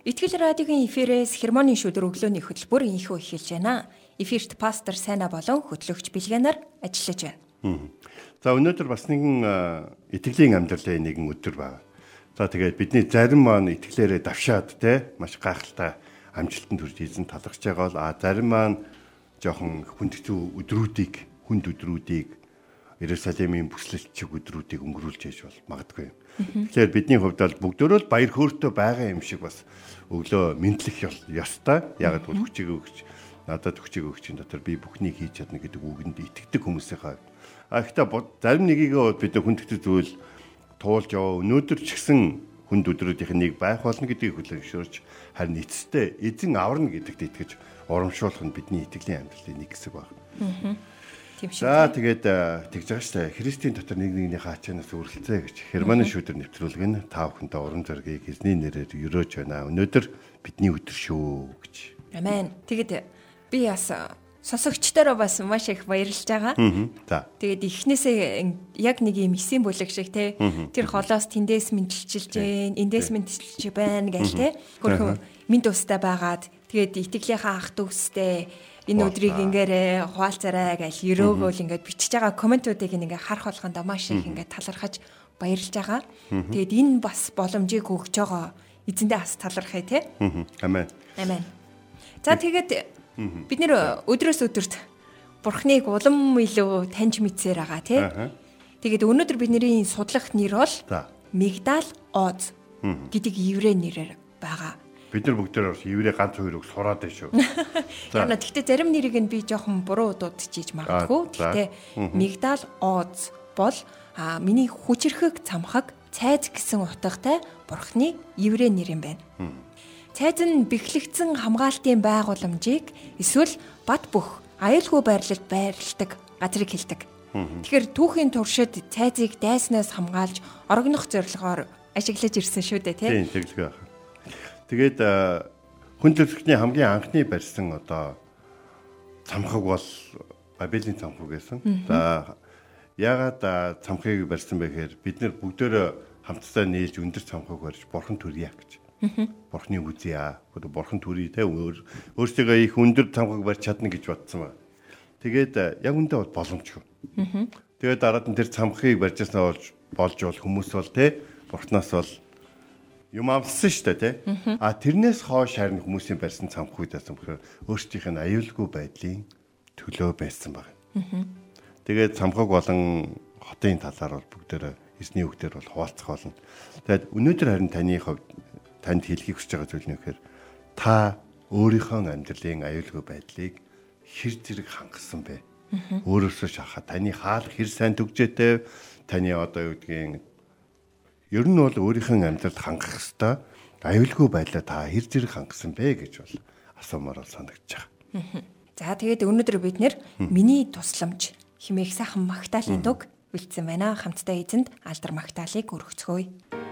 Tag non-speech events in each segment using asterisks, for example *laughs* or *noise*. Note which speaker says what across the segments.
Speaker 1: Итгэл радиогийн эфирээс хермоны шүдэр өглөөний хөтөлбөр инхүү эхэлж байна. Эфирт пастор Сайна болон хөтлөгч Билгэнаар ажиллаж байна.
Speaker 2: За өнөөдөр бас нэгэн итгэлийн амьдралын нэгэн өдөр байна. За тэгээд бидний зарим маань итгэлээрээ давшаад те маш гайхалтай амжилтанд хүрч эзэн талархж байгаа бол а зарим маань жоохон хүндцүү өдрүүдийг хүнд өдрүүдийг Иерусалимийн бүслэлт чиг өдрүүдийг өнгөрүүлж яж бол магадгүй. Тэгэхээр бидний хувьд бол бүгдөө л баяр хөөртэй байгаа юм шиг бас өглөө мэдлэх ёстой. Яг л хүчийг өгч надад хүчийг өгчийн дотор би бүхнийг хийж чадна гэдэг үгэнд итгэдэг хүмүүсийнхаа. А гэхдээ зарим нэгийгээ бид хүндэтгэж зүйл туулж яваа өнөөдөр ч гэсэн хүнд өдрүүдийн нэг байх болно гэдгийг хүлээн зөвшөөрч харин эцэстээ эзэн аварна гэдэгт итгэж урамшуулах нь бидний итгэлийн амьдралын нэг хэсэг байна. Аа Тийм шүү. За тэгээд тэгж байгаа шүү дээ. Христийн дотор нэг нэгний хаачаанаас үргэлцээ гэж Германы шүүдэр нэвтрүүлэг нь та бүхэндээ уран зоригийг эзний нэрээр өрөөж байна. Өнөөдөр бидний өдөр шүү гэж.
Speaker 1: Амен. Тэгэд би бас сонсогчдороо бас маш их баярлж байгаа.
Speaker 2: За.
Speaker 1: Тэгээд эхнээсээ яг нэг юм эсийн бүлэг шиг те тэр холоос тэндээс мэдчилж जैन, эндээс мэдчилж байна гэл те. Хөрхөн минь тустай байгаад тэгээд итгэлийнхаа ах дүүстэй энэ өдрийг ингээрээ хуалцараа гэж өрөөгөөл ингээд бичиж байгаа комментуудыг ингээ харах болгонд маш их ингээ талархаж баярлж байгаа. Тэгээд энэ бас боломжийг өгч байгаа эзэндээ бас талархъя тий.
Speaker 2: Амен.
Speaker 1: Амен. За тэгээд бид нэр өдрөөс өдөрт Бурхныг улам илүү таньж мэдсээр байгаа тий. Тэгээд өнөөдөр бидний судлах нэр бол Мигдал Оз гэдэг еврей нэрээр байгаа.
Speaker 2: Бид нар бүгдээр бас еврей ганц хоёр үг сураад байна шүү. *laughs*
Speaker 1: За. Гэхдээ зарим нэрийг нь би жоохон буруу дуудчихж магадгүй. Гэхдээ Мигдал Оз бол а миний хүчрхэг цамхаг цайз гэсэн утгатай бурхны еврей нэр юм байна. Цайз нь бэхлэгдсэн хамгаалтын байгууламжийг эсвэл бат бөх аюулгүй байрлалд байрладаг газрыг хэлдэг. Тэгэхээр түүхийн туршид цайзыг дайснаас хамгаалж орогнох зорилгоор ашиглаж ирсэн шүү дээ
Speaker 2: тийм. Тийм, тэглэг байна. Тэгээд хүн төрөлхтний хамгийн анхны барьсан одоо цамхаг бол Бабелийн цамхаг байсан. За яагаад цамхыг барьсан бэ гэхээр бид нар бүгдөө хамтдаа нийлж өндөр цамхаг барьж бурхан төрья гэж. Бурханы үзье. Бурхан төрье те өөрсдөө их өндөр цамхаг барьж чадна гэж бодсон ба. Тэгээд яг үндэ бол боломжгүй. Тэгээд дараад нь тэр цамхыг барьжсанаа болж болж бол хүмүүс бол те бурхнаас бол юм амссан шүү дээ тий. А тэрнээс хойш харин хүмүүсийн барьсан цамхгүйдээс бөхөр өөрсдийнх нь аюулгүй байдлын төлөө байсан баг. Тэгээд цамхаг болон хотын талаар бол бүгдээр эзний үгдэр бол хуваалцах болно. Тэгээд өнөөдөр харин таны хувьд танд хэлхийг хүсэж байгаа зүйл нь гэхээр та өөрийнхөө амьдралын аюулгүй байдлыг хэр зэрэг хангасан бэ? Өөрөөсөө шахаа таны хаал хэр сайн төгжөөтэй таны одоо юу гэдгийг Ер нь бол өөрийнхөө амьдралд хангах хэвээр аюулгүй байдлаа та хэр зэрэг хангасан бэ гэж бол асуумаар бол
Speaker 1: байгаа. За тэгээд өнөөдөр бид нэр миний тусламж химээх сайхан магтаалын дуг бэлдсэн байна. Хамтдаа эзэнд алдар магтаалыг өргөцгөөе.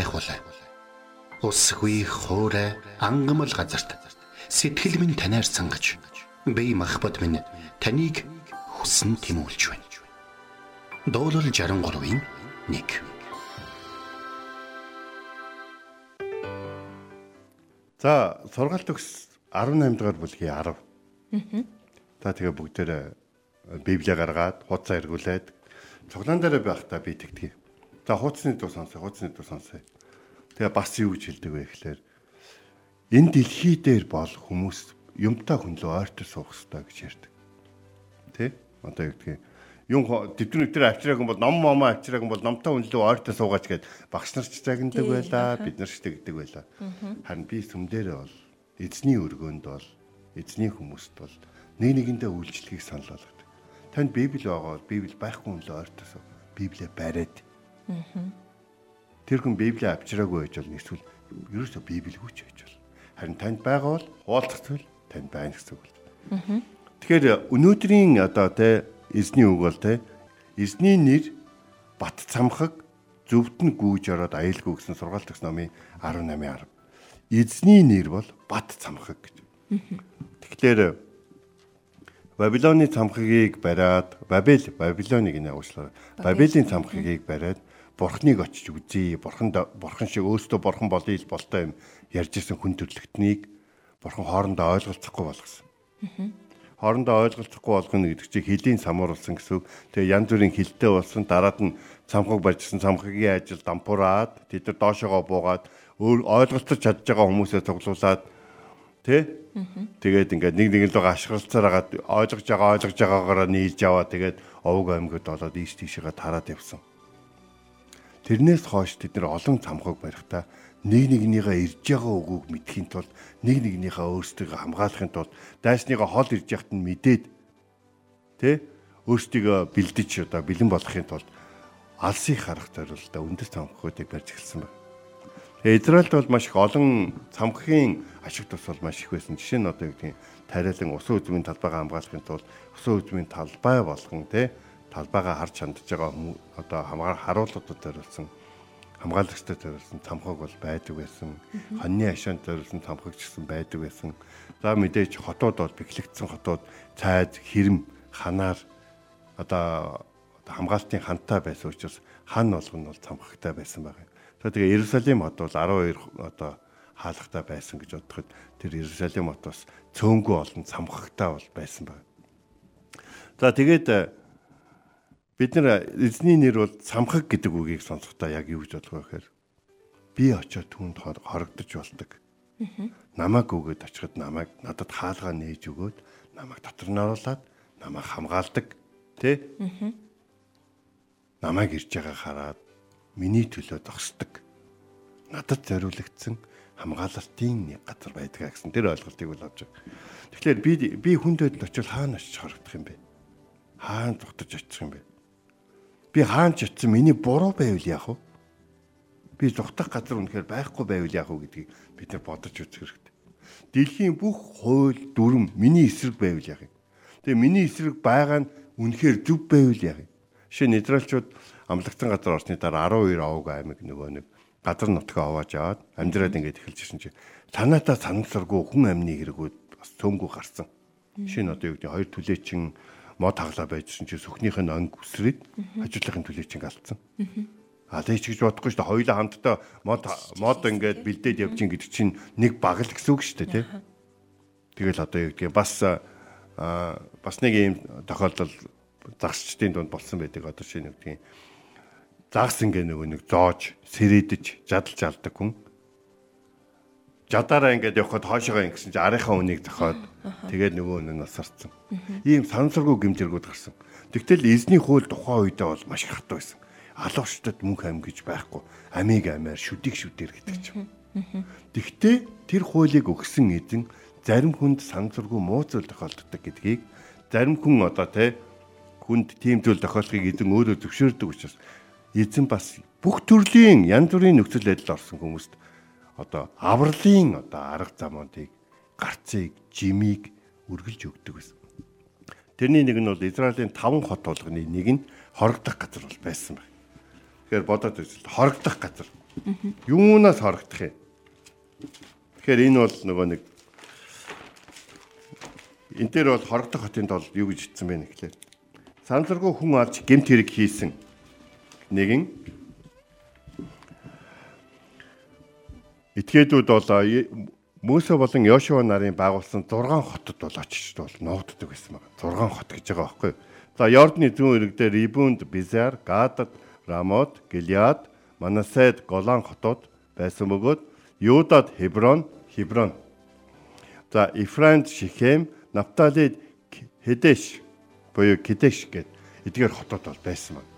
Speaker 3: Хайхвалаа. Усгүй хоорой ангамл газарт сэтгэл минь танаар сангаж би махбат минь таныг хүсн тимүүлж байна. Дуурал 63-ийн 1
Speaker 2: За сургаалт төгс 18 дугаар бүлгийн 10. Аа. За тэгээ бүгдээрээ Библийг гаргаад хуудасаа эргүүлээд цуглаан дээр байхдаа би тэгдэг. За хуудасны дуу сонсоо, хуудасны дуу сонсоо. Тэгээ бас юу гэж хэлдэг вэ гэхээр энэ дэлхий дээр бол хүмүүс юмтай хүнлөө ойртол суух хэрэгтэй гэж ярьдаг. Тэ? Одоо юу гэдгийг юм дэвтэр өтер авчираагүй бол ном мом авчираагүй бол номтой хүнлөө ойртол суугаач гэд багш нар ч загнадаг байлаа, бид нар ч тэгдэг байлаа. Харин би сүмдэрээ бол эзний өргөөнд бол эзний хүмүүст бол нэг нэгэндээ үйлчлэгийг санал болгодог. Танд Библи байгаа бол Библи байхгүй хүн л ойртосоо Библийг бариад. Тэр хүн Библийг авчираагүй байж бол эсвэл ерөөсөө Библи хүч байж бол. Харин танд байгаа бол хуваалцах зүйл танд байна гэсэн үг л. Тэгэхээр өнөөдрийн одоо те эзний үг бол те эзний нэр бат цамхаг зөвдөн гүйж ороод аюулгүй гэсэн сургаалт төгс номын 18:10. Эзний нэр бол бат цамхаг гэж. Тэгэхээр Бабилоны цамхагийг бариад Бабел Бабилоныг нэ уучлаарай. Бабелийн цамхагийг бариад бурхныг очиж үзье. Бурханд бурхан шиг өөстөө бурхан болъё л болтой юм ярьж исэн хүн төрлөختнийг бурхан хоорондоо ойлголцохгүй болгосон. хоорондоо ойлголцохгүй болгоно гэдэг чинь хилийн самууруулсан гэсэн үг. Тэгээ янз бүрийн хилтэй болсон дараад нь цамхаг барьжсан цамхагийн ажил дампуураад тэд нар доошоогоо буугаад ойлголцож чадж байгаа хүмүүсээ цуглуулад тий Тэгээд ингээд нэг нэг л ашиглалцаар хагаад ойлгож байгаа ойлгож байгаагаараа нийлж яваа тэгээд овг аймагуд болоод ийш тийшээгээ тараад явсан. Тэрнээс хойш тэд нар олон цамхаг барихтаа нэг нэгнийгээ ирж байгаа үгүйг мэдхийн тулд нэг нэгнийхээ өөрсдөө хамгаалахын тулд дайсныгаа хол ирж яхад нь мэдээд тэ өөрсдийгөө бэлдэж одоо бэлэн болохын тулд алсыг харах зорилготой үндэс цамхагуудыг барьж эхэлсэн байна. Израильд бол маш их олон цамхгийн ашиг тус бол маш их байсан. Жишээ нь одоо юу гэдгийг тариалан усан үзмийн талбайгаа хамгаалахын тулд усан үзмийн талбай болгон тэ талбайгаа харж хандж байгаа одоо хамгаар харуултуудад зориулсан хамгаалагчтай зориулсан цамхаг бол байдаг байсан. Хоньны ашаанд зориулсан цамхаг ч гэсэн байдаг байсан. За мэдээж хотууд бол бэхлэгдсэн хотууд цайз, хэрэм, ханаар одоо хамгаалтын хантай байсан учраас хан болгоно бол цамхагтай байсан байгаа. Тэгээ Иерусалим хот бол 12 одоо хаалгатай байсан гэж бодоход тэр Иерусалим хотоос цөөнгөө олон цамхагтай бол байсан байна. За тэгээд Бид нар эзний нэр бол самхаг гэдэг үгийг сонсохдоо яг юу гэж бодлоо гэхээр би очиод түнд хорогдож болдог. Намайг өгөөд очиход намайг надад хаалгаа нээж өгөөд намайг дотор нь оруулаад намайг хамгаалдаг тий? Намайг ирж байгаа хараад миний төлөө зогсдог. Надад зориулагдсан хамгаалалтын нэг газар байдаг гэсэн тэр ойлголтыг бол авч байгаа. Тэгэхээр би би хүндэд очил хаана очиж хорогдох юм бэ? Хаана зогтож очих юм бэ? Би хаанч очсон миний буруу байвал яах вэ? Би зүгтах газар үнэхээр байхгүй байвал яах вэ гэдгийг бид нар бодож үзэх хэрэгтэй. Дэлхийн бүх хууль дүрм миний эсрэг байвал яах юм? Тэгээ миний эсрэг байгаа нь үнэхээр зөв байвал яах юм? Жишээ нь Израильчууд амлагцсан газар орсны дараа 12 овг аймаг нөгөө нэг газар нутгаа овоож аваад амьдраад ингээд эхэлж ирсэн чинь санаатаа санамсаргүй хүн амны хэрэгүүд бас цөөнгүү гарсан. Жишээ нь одоо юу гэдэг хоёр түлээчин мод хаглаа байжсэн чи сүхнийх нь анги үсрээд хажуудлахын төлөөчинг алдсан. А тэг ч гэж бодохгүй шүү дээ. Хоёулаа хамтдаа мод мод ингээд бэлдээд явж ин гэдэг чинь нэг баг л гэсэн үг шүү дээ, тий. Тэгэл одоо юу гэдгийг бас бас нэг ийм тохиолдол загсчдын дунд болсон байдаг. Одоо шинэ нэг гэдгийг загс ингээ нөгөө нэг зоож, сэрээдэж, жадалж алдаг хүн жадаараа ингээд явхад хоошоогоо ингэсэн чи арийнхаа үнийг зохиод тэгээд нөгөө нь насарцсан. Ийм сансаргүй гимтэргүүд гарсан. Тэгтэл эзний хууль тухайн үедээ бол маш хатуу байсан. Алуурчдад мөнх ам гэж байхгүй. Амиг амаар шүдийг шүдээр гэдэг чинь. Тэгтээ тэр хуулийг өгсөн эзэн зарим хүнд сансаргүй муу зүйл тохиолддог гэдгийг зарим хүн одоо те хүнд тийм зүйл тохиолдохыг эзэн өөрөө зөвшөөрдөг учраас эзэн бас бүх төрлийн янз бүрийн нөхцөл байдал орсон хүмүүст одоо авралын одоо арга замуудыг гарцыг жимийг үргэлж өгдөг байсан. Тэрний нэг нь бол Израилийн 5 хот болгоны нэг нь хорогдох газар бол байсан байна. Тэгэхээр бодоод үзвэл хорогдох газар. Юунаас хорогдох юм? Тэгэхээр энэ бол нөгөө нэг энэ дээр бол хорогдох хотын тул юу гэж хэлсэн бэ гэхлээр саналргүй хүн алж гемт хэрэг хийсэн нэгэн Этгээдүүд бол Мөсө болон Йошуа нарын байгуулсан 6 хотод бол очиж бол нуугддаг байсан байна. 6 хот гэж байгаа байхгүй? За Йордны зүүн иргэдээр Рибунд, Бизар, Гадад, Рамот, Гилиад, Манасед, Голан хотууд байсан бөгөөд Юудад Хеброн, Хеброн. За Ифранд, Шихем, Нафталид, Хедэш буюу Кедэш гэд эдгээр хотууд бол байсан байна.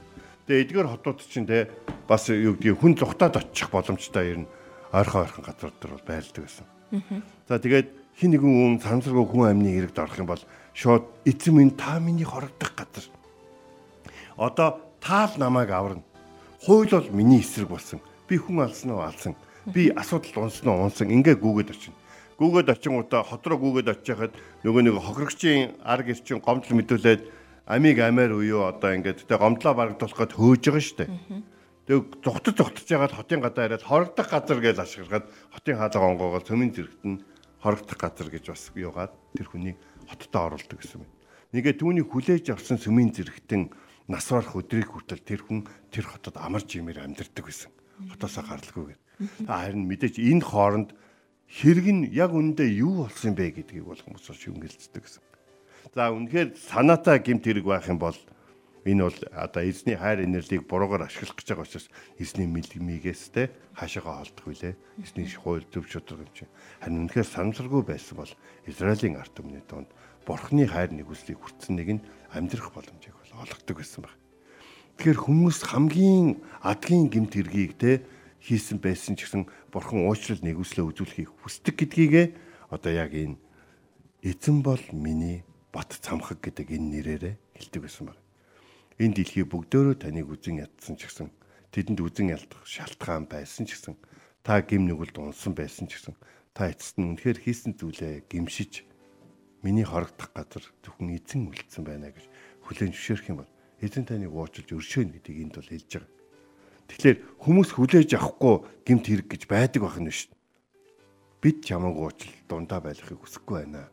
Speaker 2: Тэгээ эдгээр хотууд чинь те бас юу гэдгийг хүн зүхтаад очих боломжтой юм ойрхон ойрхон газар дээр бол байрладаг байсан. За тэгээд хин нэгэн хүн санамсаргүй хүн амны хэрэгд орох юм бол шууд эзэн минь та миний хорогдох газар. Одоо таал намайг аварна. Хууль бол миний эсрэг болсон. Би хүн алсан уу алсан. Би асуудал унсан уу унсан. Ингээ гүгээд очино. Гүгээд очингуудаа хот руу гүгээд очиж хахад нөгөө нэг хохирогчийн ар гэрчин гомдол мэдүүлээд амиг амиар уюу одоо ингээд тэ гомдлоо барагдуулах гээд хөөж байгаа шүү дээ. Тэг зүгтж зүгтж ягаад хотын гадаа ирээд хорогдох газар гэж ашиглагаад хотын хаалга онгоогоор цөмийн зэрэгт нь хорогдох газар гэж бас юугаад тэр хүний хоттоо оруулдаг гэсэн юм. Нэгэ түүний хүлээж авсан цөмийн зэрэгтэн нас барах өдрийг хүртэл тэр хүн тэр хотод амар жимээр амьдардаг байсан. Хотоосоо гаралгүйгээр. Харин мэдээч энэ хооронд хэрэг нь яг үндэ юу болсон бэ гэдгийг бол хүмүүс шүмгэлцдэг гэсэн. За үнэхээр санаатай гимт хэрэг байх юм бол энэ бол одоо эзний хайр инэрлийг буруугаар ашиглах гэж байгаа учраас эзний мэлгмигээс те хаашаага холдох вүлээ. Эзний хууль зөв шударга юм чинь. Харин үнэхээр санамсаргүй байсан бол Израилийн ард түмний донд бурхны хайр нэгүслийг хүртсэн нэг нь амьдрах боломжийг бол олгодог байсан баг. Тэгэхээр хүмүүс хамгийн адгийн гимт хэргийг те хийсэн байсан ч гэсэн бурхан уучлал нэгүслээ үзүүлэхийг хүсдэг гэдгийгээ одоо яг энэ эзэн бол миний бат цамхаг гэдэг энэ нэрээрээ хэлдэг байсан баг энэ дэлхий бүгдөө таныг үзен ядсан ч гэсэн тэдэнд үзен ялдах шалтгаан байсан ч гэсэн та гим нүгэлд унсан байсан ч гэсэн та эцэст нь үнэхээр хийсэн зүйлээ гимшиж миний хорогдох газар зөвхөн эзэн үлдсэн байна гэж хүлээн зөвшөөрөх юм бол эзэн таныг уучлж өршөөнө гэдгийг энд бол хэлж байгаа. Тэгэхээр хүмүүс хүлээж авахгүй гимт хэрэг гэж байдаг байх нь шүү. Бид чамайг уучлал дундаа байлгахыг хүсэхгүй байна.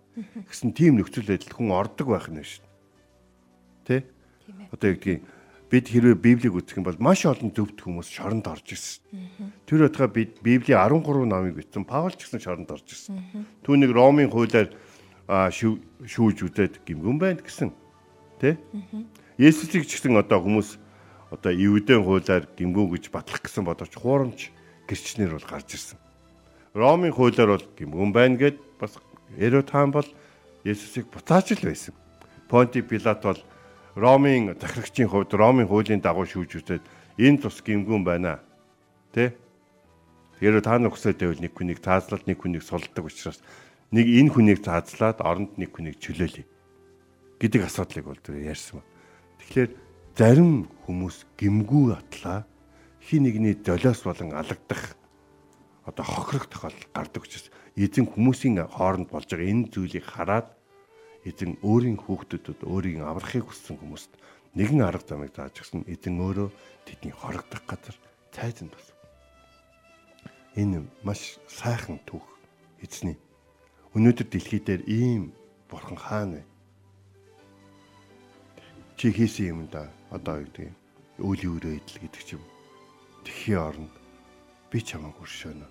Speaker 2: Гэсэн тийм нөхцөл байдалд хүн ордог байх нь шүү дээ. Тэ? Одоо яг бид хэрвээ Библийг үзэх юм бол маш олон зөвхт хүмүүс шоронд орж ирсэн. Тэр утгаа бид Библийн 13 номыг бичсэн. Паул ч гэсэн шоронд орж ирсэн. Түүнийг Ромын хуулиар шүүж үзээд гимгүн байна гэсэн. Тэ? Есүсийг ч гэсэн одоо хүмүүс одоо Евдэн хуулиар гимгүү гэж батлах гэсэн бодож хуурамч гэрчнэр бол гарч ирсэн. Ромын хуулиар бол гимгүн байна гэд бас Эрот хаан бол Есүсийг буцааж л байсан. Понти Пилат бол Ромын захирагчийн хувьд Ромын хуулийн дагуу шүүж үзээд энэ тус гимгүүн байна. Тэ? Тэгэхээр та нар хүсэж байвал нэг хүнийг цаазлаад нэг хүнийг сулдаг учраас нэг энэ хүнийг цаазлаад оронд нэг хүнийг чөлөөлье гэдэг асуудлыг бол тэр ярьсан. Тэгэхээр зарим хүмүүс гимгүү атлаа хин нэгний золиос болон алагдах одоо хохирох тохиол гардаг учраас эзэн хүмүүсийн хооронд болж байгаа энэ зүйлийг хараад эзэн өөрийн хүүхдүүдэд өөрийн аврахыг хүссэн хүмүүст нэгэн арга замыг зааж өгсөн эзэн өөрөө тэдний хорогдох газар цайзан болсон. Энэ маш сайхан түүх эзний. Өнөөдөр дэлхий дээр ийм бурхан хаана вэ? Чи хийсэн юм да одоо юу гэдэг өөлийн өрөө идэл гэдэг ч юм. Тэхийн оронд би чамайг өршөөнө.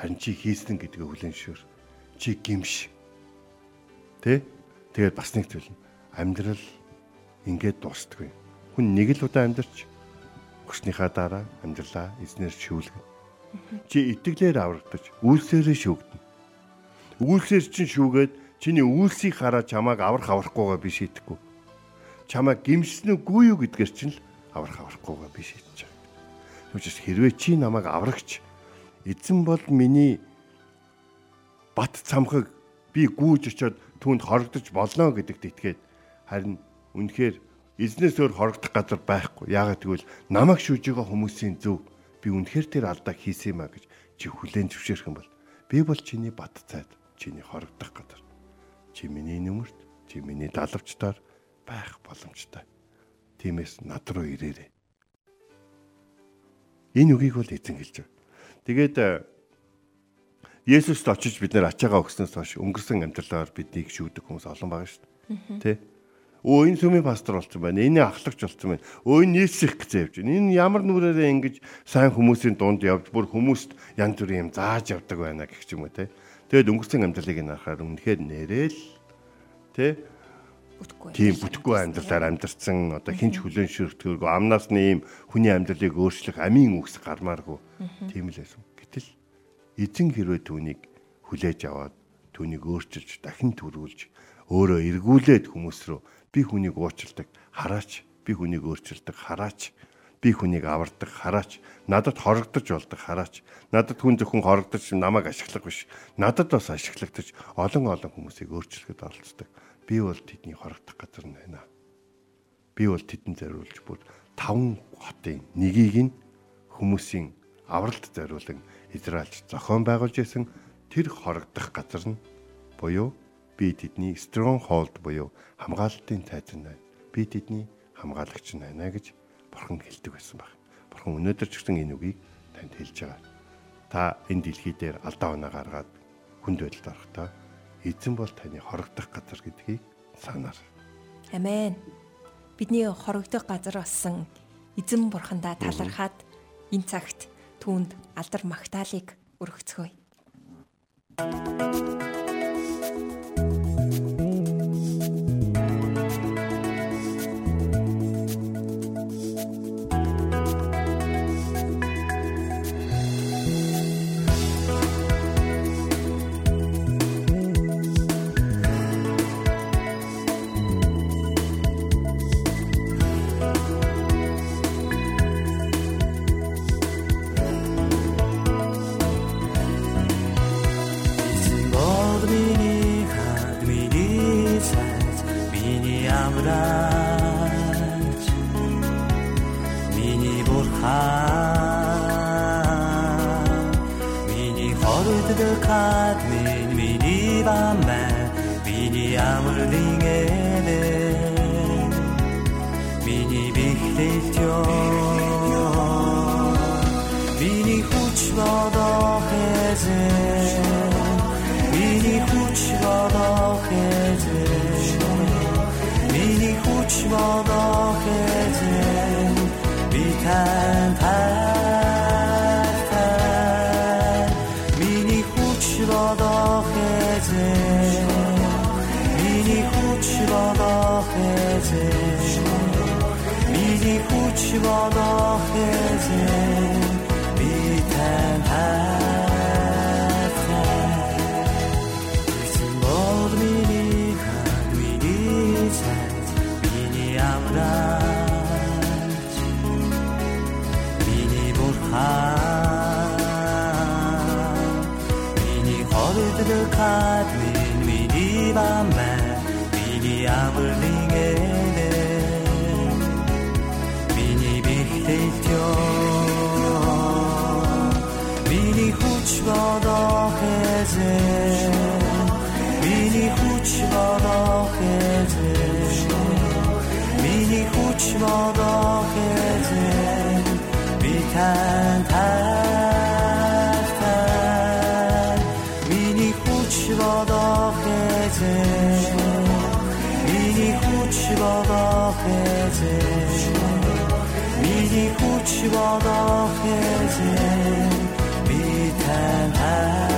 Speaker 2: Харин чи хийсэн гэдгээ хүлэн шүр. Чи гимш Тэ? Тэгээд бас нэг зүйл амьдрал ингээд дуустдаг. Хүн нэг л удаа амьдарч өгснийхаа дараа амьдралаа эзнэр шүүлгэн. Чи итгэлээр аврагдаж, үйлсээрээ шүүгдэнэ. Үйлсээр чинь шүүгээд чиний үйлсийг хараа чамааг аврах аврахгүйгаа би шийдэхгүй. Чамаа гимсэн үгүй юу гэдгээр чинь л аврах аврахгүйгаа би шийдэж байгаа. Түүнээс хэрвээ чи намайг аврагч эзэн бол миний бат цамхаг би гүйж очиод түүнд хорогдож болно гэдэгт итгээд харин үнэхээр эзнээс өөр хорогдох газар байхгүй. Яагаад гэвэл намайг шүүж байгаа хүмүүсийн зөв би үнэхээр тэр алдааг хийсэн юм а гэж чи хүлээн зөвшөөрөх юм бол би бол чиний бат цайд, чиний хорогдох газар. Чи миний нүмерт, чи миний далавчтаар байх боломжтой. Тиймээс над руу ирээрэй. Энэ үгийг бол эзэн хэлж байна. Тэгээд Есүст очиж бид нэр ачаагаа өгснөөс хойш өнгөрсөн амьдралаар биднийг шүүдэг хүмүүс олон байгаа шүү дээ. Тэ? Өө энэ сүмийн пастор болсон байна. Энэ ахлагч болсон байна. Өө энэ нийслэх гэж явж байна. Энэ ямар нүрээрээ ингэж сайн хүмүүсийн дунд явж бүр хүмүүст янз бүрийн юм зааж явдаг байна гэх юм уу те. Тэгэд өнгөрсөн амьдралыг нь харахаар үнэхээр нэрэл те
Speaker 1: бүтэхгүй.
Speaker 2: Тийм бүтэхгүй амьдралаар амьдарсан одоо хинч хүлэн шүртгөөг амнаас нь ийм хүний амьдралыг өөрчлөх амийн үгс гармааргүй. Тийм л байсан эзэн хэрвээ түүнийг хүлээж аваад түүнийг өөрчилж дахин төрүүлж өөрөө эргүүлээд хүмүүс рүү би хүнийг уучилдаг хараач би хүнийг өөрчилдөг хараач би хүнийг авардаг хараач надад хорогдож болдог хараач надад хүн зөвхөн хорогдож намайг ашиглах биш надад бас ашиглагдаж олон олон хүмүүсийг өөрчлөхөд оролцдог. Би бол тэдний хорогдох газар нь байна. Би бол тэдэнд зориулж бүр таван хотын нэгийг нь хүмүүсийн авралт зориулан Израильч зохион байгуулж исэн тэр хорогдох газар нь буюу би тэдний stronghold буюу хамгаалалтын тайзан байна. Би тэдний хамгаалагч байна гэж бурхан хэлдэг байсан баг. Бурхан өнөөдөр ч гэсэн энэ үгийг танд хэлж байгаа. Та энэ дэлхий дээр алдаа оноо гаргаад хүнд байдалд орохдоо эзэн бол таны хорогдох газар гэдгийг санаар.
Speaker 1: Амен. Бидний хорогдох газар болсон эзэн бурхандаа талархаад энэ цагт түүнд алдар магтаалык өргөцгөөе.
Speaker 4: Хорддохад минь миний бамбай миний амрлын элэ миний бихлэлт ёо миний хүч бодох эзэн миний хүч бодох эзэн миний хүч бодох эзэн хүч бодох эзэн би тань таатай Эзэн бол миний хад миний цайз миний амраач миний бурхан миний хордог хад миний хүч бодох эзэн би тань таатай миний хүч бодох эзэн миний хүч бодох эзэн миний хүч бодох эзэн би тань таатай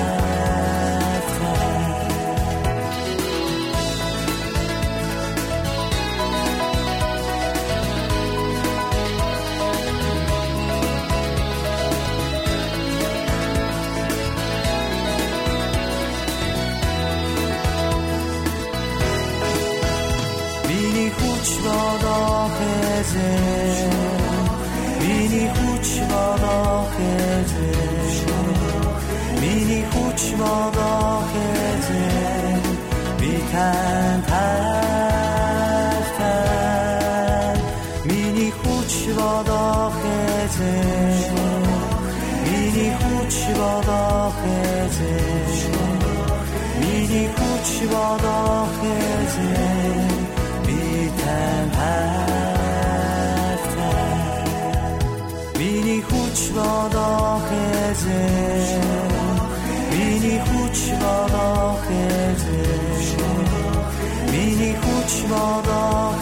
Speaker 4: бодох эзэн би тань хайртай Миний хүч бодох эзэн Миний хүч бодох эзэн Миний хүч бодох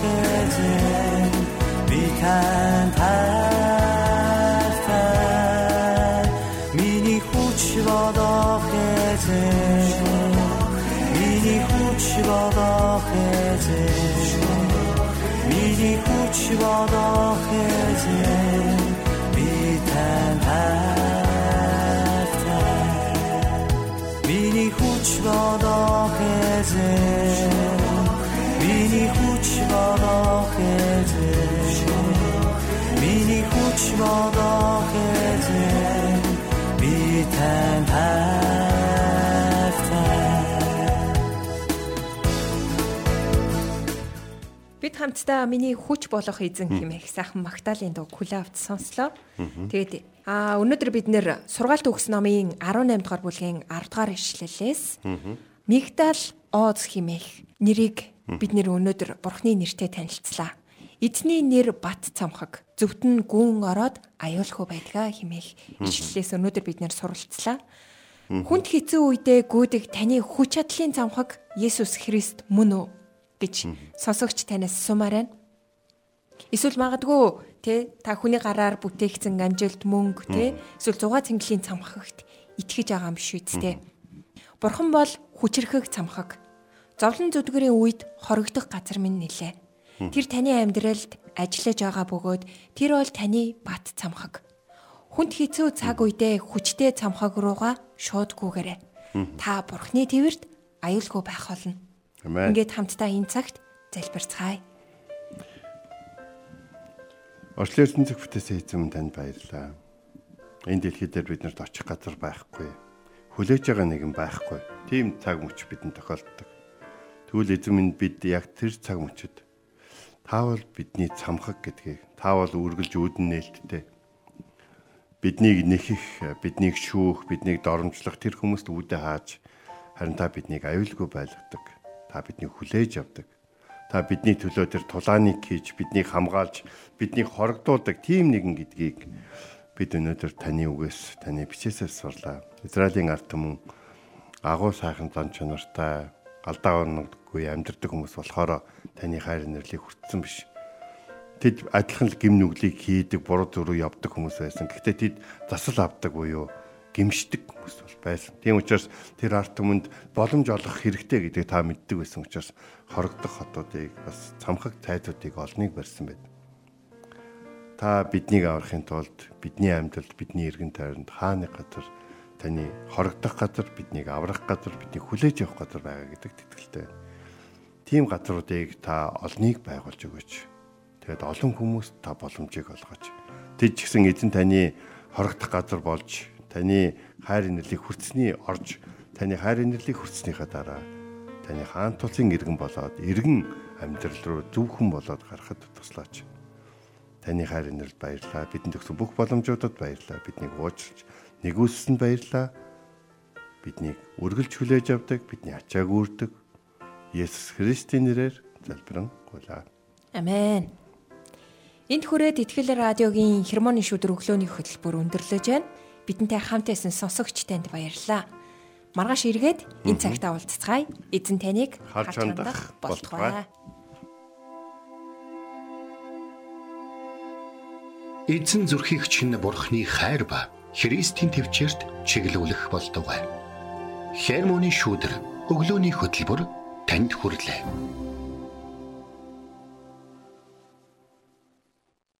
Speaker 4: хүч бодох эзэн би тань хайртай Миний хүч бодох эзэн Миний хүч бодох эзэн Миний хүч бодох эзэн би тань хайртай
Speaker 1: хамтдаа миний хүч болох эзэн хэмээх сайхан Магдалины дуу хүлээ авч сонслоо. Тэгээд а өнөөдөр бид нэр сургаалт өгс номын 18 дугаар бүлгийн 10 дугаар ишлэлээс Мигдал Оз хэмээх нэрийг бид нэр өнөөдөр Бурхны нэртэй танилцлаа. Эзний нэр бат цамхаг зөвтөн гүн ороод аюулгүй байдгаа хэмээх ишлэлээс өнөөдөр бид нэр суралцлаа. Хүнд хэцүү үедээ гүйдэг таны хүч чадлын цамхаг Есүс Христ мөн үү гэж сонсогч танаас сумаар байна. Эсвэл магадгүй те та хүний гараар бүтээгдсэн амжилт мөнгө те эсвэл зугаа цэнгэлийн цамхагт итгэж байгаа юм шүү дээ. Бурхан бол хүчрхэг цамхаг. Зовлон зүдгэрийн үед хорогдох газар минь нилээ. Тэр таны амьдралд ажиллаж байгаа бөгөөд тэр бол таны бат цамхаг. Хүнд хэцүү цаг үедээ хүчтэй цамхаг руугаа шууд гүгээрэй. Та бурхны твэрт аюулгүй байх болно. Ингээд хамтдаа энэ цагт залбирцгаая.
Speaker 2: Орчлын ертөнцөг бүтээсэн эзэм танд баярлалаа. Энэ дэлхий дээр биднэрт очих газар байхгүй. Хүлээж байгаа нэгэн байхгүй. Тийм цаг мөч бидэнд тохиолддог. Тэгвэл эзэм минь бид яг тэр цаг мөчөд таавал бидний цамхаг гэдгийг таавал үргэлж үүдэн нээлттэй биднийг нэхэх, биднийг шүүх, биднийг доромжлох тэр хүмүүст үүдэ хааж харин та биднийг аюулгүй байлгадаг. Та биднийг хүлээж авдаг. Та бидний төлөө тэр тулааныг хийж, биднийг хамгаалж, биднийг хорогдуулдаг тийм нэгэн гэдгийг бид өнөөдөр таны үгээс, таны бичээсээс сурлаа. Израилийн ард түмэн агуу сайхан зан чанартай алдаа оногдгүй амьдрдаг хүмүүс болохоор таны хайр нэрлийг хүртсэн биш тэд адилхан л гим нүглийг хийдэг, буруу зөрүү явдаг хүмүүс байсан. Гэхдээ тэд засал авдаг буюу гимшдэг хүмүүс бол байсан. Тийм учраас тэр арт түмэнд боломж олох хэрэгтэй гэдгийг та мэддэг байсан учраас хорогдох хотуудыг бас цамхаг цайдуудыг олныг барьсан байд. Та биднийг аврахын тулд бидний амьдралд бидний эргэн тойронд хааны газар таны хорогдох газар биднийг аврах газар биднийг хүлээж авах газар байгаа гэдэгт итгэлтэй. Тийм газруудыг та олныг байгуулж өгөөч Тэгээд олон хүмүүст та боломжийг олгооч. Тэд ч гэсэн эзэн таны хорогдох газар болж таны хайр инэрлийг хүртсэний орж таны хайр инэрлийг хүртснийхаа дараа таны хаан тулсын иргэн болоод иргэн амьдрал руу зөвхөн болоод гарахад туслаач. Таны хайр инэрл баярлаа. Бидэнд өгсөн бүх боломжуудад баярлаа. Биднийг уучлж нэгүссэнд баярлаа. Биднийг үргэлж хүлээж авдаг, бидний ачааг үүрдэг. Есүс Христийн нэрээр залбирэн гуйлаа.
Speaker 1: Амен. Энд хүрээд Итгэл радиогийн хермоны шүдэр өглөөний хөтөлбөр өндөрлөж байна. Бидэнтэй хамт байсан сонсогч танд баярлалаа. Маргааш эргээд энэ цагтаа уулзцгаая. Эзэн таныг
Speaker 2: харж хандах болтугай.
Speaker 3: Эзэн зүрхийг чинь бурхны хайр ба Христийн төвчөрт чиглүүлэх болтугай. Хермоны шүдэр өглөөний хөтөлбөр танд хүрэлээ.